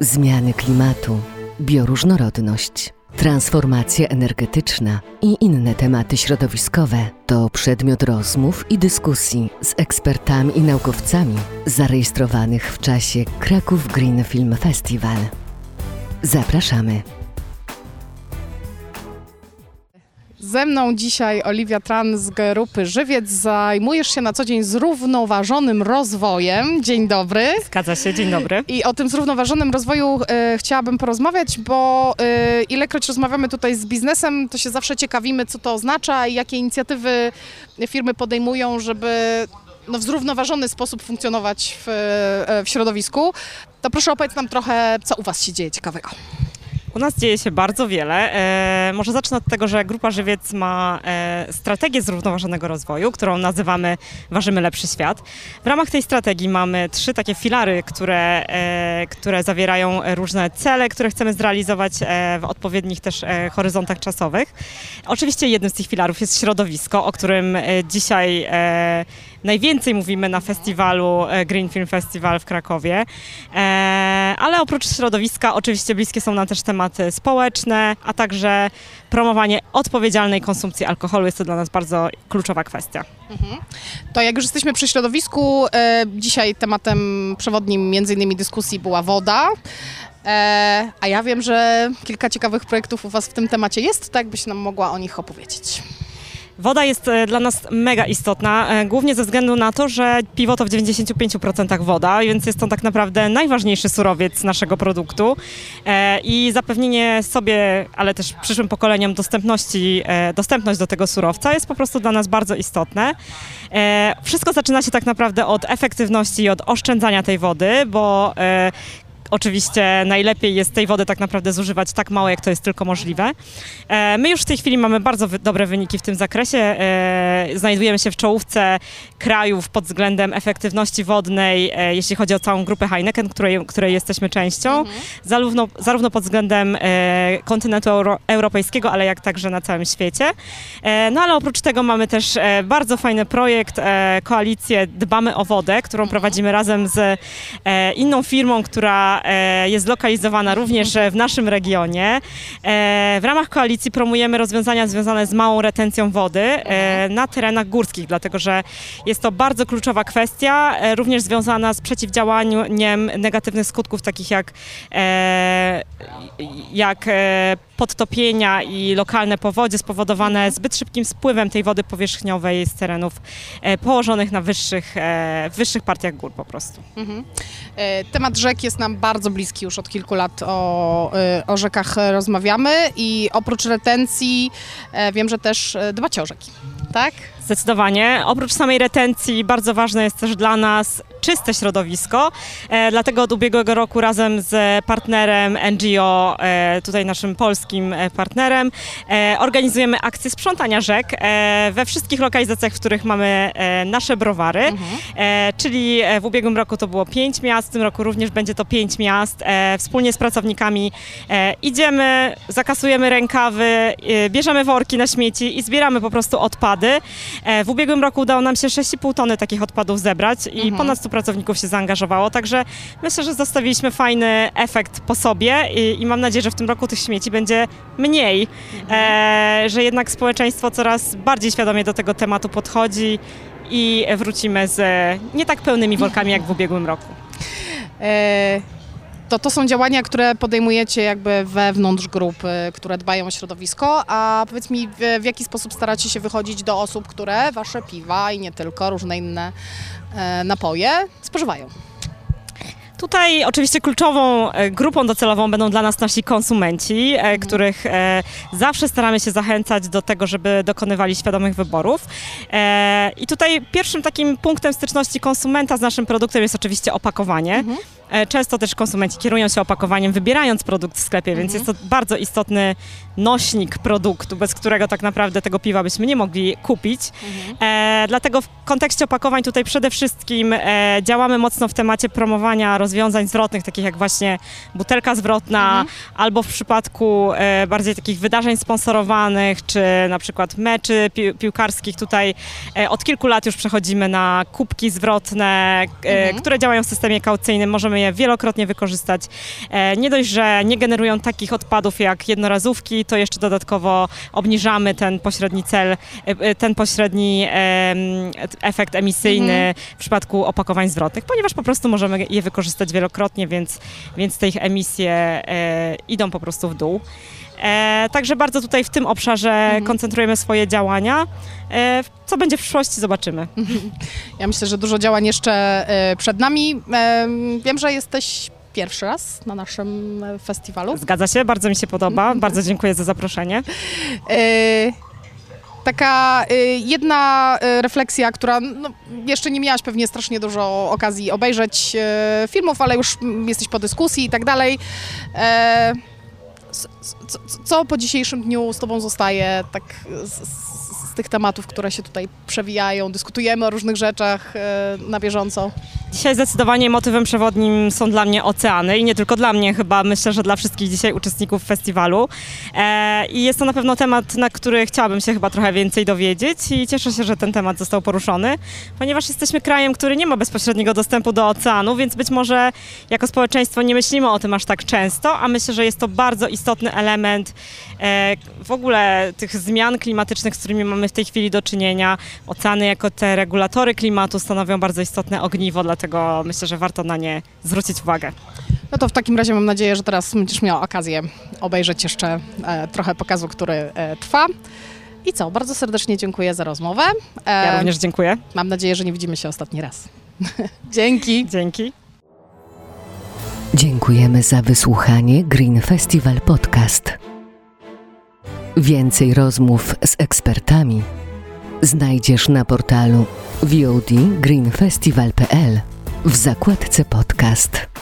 zmiany klimatu, bioróżnorodność, transformacja energetyczna i inne tematy środowiskowe to przedmiot rozmów i dyskusji z ekspertami i naukowcami zarejestrowanych w czasie Kraków Green Film Festival. Zapraszamy. Ze mną dzisiaj Oliwia Tran z grupy Żywiec. Zajmujesz się na co dzień zrównoważonym rozwojem. Dzień dobry. Zgadza się, dzień dobry. I o tym zrównoważonym rozwoju e, chciałabym porozmawiać, bo e, ilekroć rozmawiamy tutaj z biznesem, to się zawsze ciekawimy, co to oznacza i jakie inicjatywy firmy podejmują, żeby no, w zrównoważony sposób funkcjonować w, e, w środowisku. To proszę opowiedz nam trochę, co u Was się dzieje ciekawego. U nas dzieje się bardzo wiele. E, może zacznę od tego, że Grupa Żywiec ma e, strategię zrównoważonego rozwoju, którą nazywamy Ważymy Lepszy Świat. W ramach tej strategii mamy trzy takie filary, które, e, które zawierają różne cele, które chcemy zrealizować e, w odpowiednich też e, horyzontach czasowych. Oczywiście jednym z tych filarów jest środowisko, o którym e, dzisiaj najwięcej mówimy na festiwalu e, Green Film Festival w Krakowie. E, ale oprócz środowiska oczywiście bliskie są nam też tematy społeczne, a także promowanie odpowiedzialnej konsumpcji alkoholu. Jest to dla nas bardzo kluczowa kwestia. To jak już jesteśmy przy środowisku, e, dzisiaj tematem przewodnim między innymi dyskusji była woda. A ja wiem, że kilka ciekawych projektów u Was w tym temacie jest, tak byś nam mogła o nich opowiedzieć. Woda jest e, dla nas mega istotna, e, głównie ze względu na to, że piwo to w 95% woda, więc jest to tak naprawdę najważniejszy surowiec naszego produktu E, i zapewnienie sobie, ale też przyszłym pokoleniom dostępności, dostępność do tego surowca jest po prostu dla nas bardzo istotne. Wszystko zaczyna się tak naprawdę od efektywności i od oszczędzania tej wody, bo Oczywiście najlepiej jest tej wody tak naprawdę zużywać tak mało, jak to jest tylko możliwe. E, My już w tej chwili mamy bardzo dobre wyniki w tym zakresie. E, Znajdujemy się w czołówce krajów pod względem efektywności wodnej, e, jeśli chodzi o całą grupę Heineken, której, której jesteśmy częścią, zarówno, zarówno pod względem kontynentu euro, europejskiego, ale jak także na całym świecie. No ale oprócz tego mamy też bardzo fajny projekt, koalicję Dbamy o wodę, którą prowadzimy razem z inną firmą, która e, jest zlokalizowana również e, w naszym regionie. E, W ramach koalicji promujemy rozwiązania związane z małą retencją wody na terenach górskich, dlatego że jest to bardzo kluczowa kwestia, również związana z przeciwdziałaniem negatywnych skutków takich jak, jak e, podtopienia i lokalne powodzie spowodowane zbyt szybkim spływem tej wody powierzchniowej z terenów e, położonych na wyższych, e, wyższych partiach gór po prostu. E, Temat rzek jest nam bardzo bliski już od kilku lat. O, o rzekach rozmawiamy i oprócz retencji wiem, że też dbacie o rzeki. Tak? Zdecydowanie. Oprócz samej retencji bardzo ważne jest też dla nas czyste środowisko. E, dlatego od ubiegłego roku razem z partnerem NGO, e, tutaj naszym polskim e, partnerem, organizujemy akcję sprzątania rzek we wszystkich lokalizacjach, w których mamy nasze browary. E, czyli w ubiegłym roku to było pięć miast, w tym roku również będzie to pięć miast. Wspólnie z pracownikami idziemy, zakasujemy rękawy, bierzemy worki na śmieci i zbieramy po prostu odpady. W ubiegłym roku udało nam się 6,5 tony takich odpadów zebrać i ponad 100 pracowników się zaangażowało, także myślę, że zostawiliśmy fajny efekt po sobie i, i mam nadzieję, że w tym roku tych śmieci będzie mniej, e, że jednak społeczeństwo coraz bardziej świadomie do tego tematu podchodzi i wrócimy z nie tak pełnymi workami jak w ubiegłym roku. E, To to są działania, które podejmujecie jakby wewnątrz grup, które dbają o środowisko, a powiedz mi, w, w jaki sposób staracie się wychodzić do osób, które wasze piwa i nie tylko, różne inne e, napoje spożywają? Tutaj oczywiście kluczową e, grupą docelową będą dla nas nasi konsumenci, e, których e, zawsze staramy się zachęcać do tego, żeby dokonywali świadomych wyborów. I tutaj pierwszym takim punktem styczności konsumenta z naszym produktem jest oczywiście opakowanie. E, Często też konsumenci kierują się opakowaniem, wybierając produkt w sklepie, więc jest to bardzo istotny nośnik produktu, bez którego tak naprawdę tego piwa byśmy nie mogli kupić. E, dlatego w kontekście opakowań tutaj przede wszystkim e, działamy mocno w temacie promowania rozwiązań zwrotnych, takich jak właśnie butelka zwrotna, albo w przypadku e, bardziej takich wydarzeń sponsorowanych, czy na przykład meczy pi piłkarskich. Tutaj e, od kilku lat już przechodzimy na kubki zwrotne, e, które działają w systemie kaucyjnym. Możemy możemy je wielokrotnie wykorzystać. E, nie dość, że nie generują takich odpadów jak jednorazówki, to jeszcze dodatkowo obniżamy ten pośredni cel, e, e, ten pośredni efekt emisyjny w przypadku opakowań zwrotnych, ponieważ po prostu możemy je wykorzystać wielokrotnie, więc, więc te ich emisje idą po prostu w dół. Także bardzo tutaj w tym obszarze koncentrujemy swoje działania. E, co będzie w przyszłości, zobaczymy. Ja myślę, że dużo działań jeszcze e, przed nami. E, Wiem, że jesteś pierwszy raz na naszym festiwalu. Zgadza się, bardzo mi się podoba. Bardzo dziękuję za zaproszenie. Taka jedna refleksja, która no, jeszcze nie miałaś pewnie strasznie dużo okazji obejrzeć filmów, ale już jesteś po dyskusji i tak dalej. Co po dzisiejszym dniu z Tobą zostaje tak z tych tematów, które się tutaj przewijają? Dyskutujemy o różnych rzeczach e, na bieżąco. Dzisiaj zdecydowanie motywem przewodnim są dla mnie oceany i nie tylko dla mnie, chyba myślę, że dla wszystkich dzisiaj uczestników festiwalu. E, I jest to na pewno temat, na który chciałabym się chyba trochę więcej dowiedzieć i cieszę się, że ten temat został poruszony, ponieważ jesteśmy krajem, który nie ma bezpośredniego dostępu do oceanu, więc być może jako społeczeństwo nie myślimy o tym aż tak często, a myślę, że jest to bardzo istotny element e, w ogóle tych zmian klimatycznych, z którymi mamy w tej chwili do czynienia. Oceany jako te regulatory klimatu stanowią bardzo istotne ogniwo, dlatego myślę, że warto na nie zwrócić uwagę. No to w takim razie mam nadzieję, że teraz będziesz miała okazję obejrzeć jeszcze e, trochę pokazu, który e, trwa. I co? Bardzo serdecznie dziękuję za rozmowę. E, Ja również dziękuję. Mam nadzieję, że nie widzimy się ostatni raz. Dzięki. Dzięki. Dziękujemy za wysłuchanie Green Festival Podcast. Więcej rozmów z ekspertami znajdziesz na portalu VOD w zakładce podcast.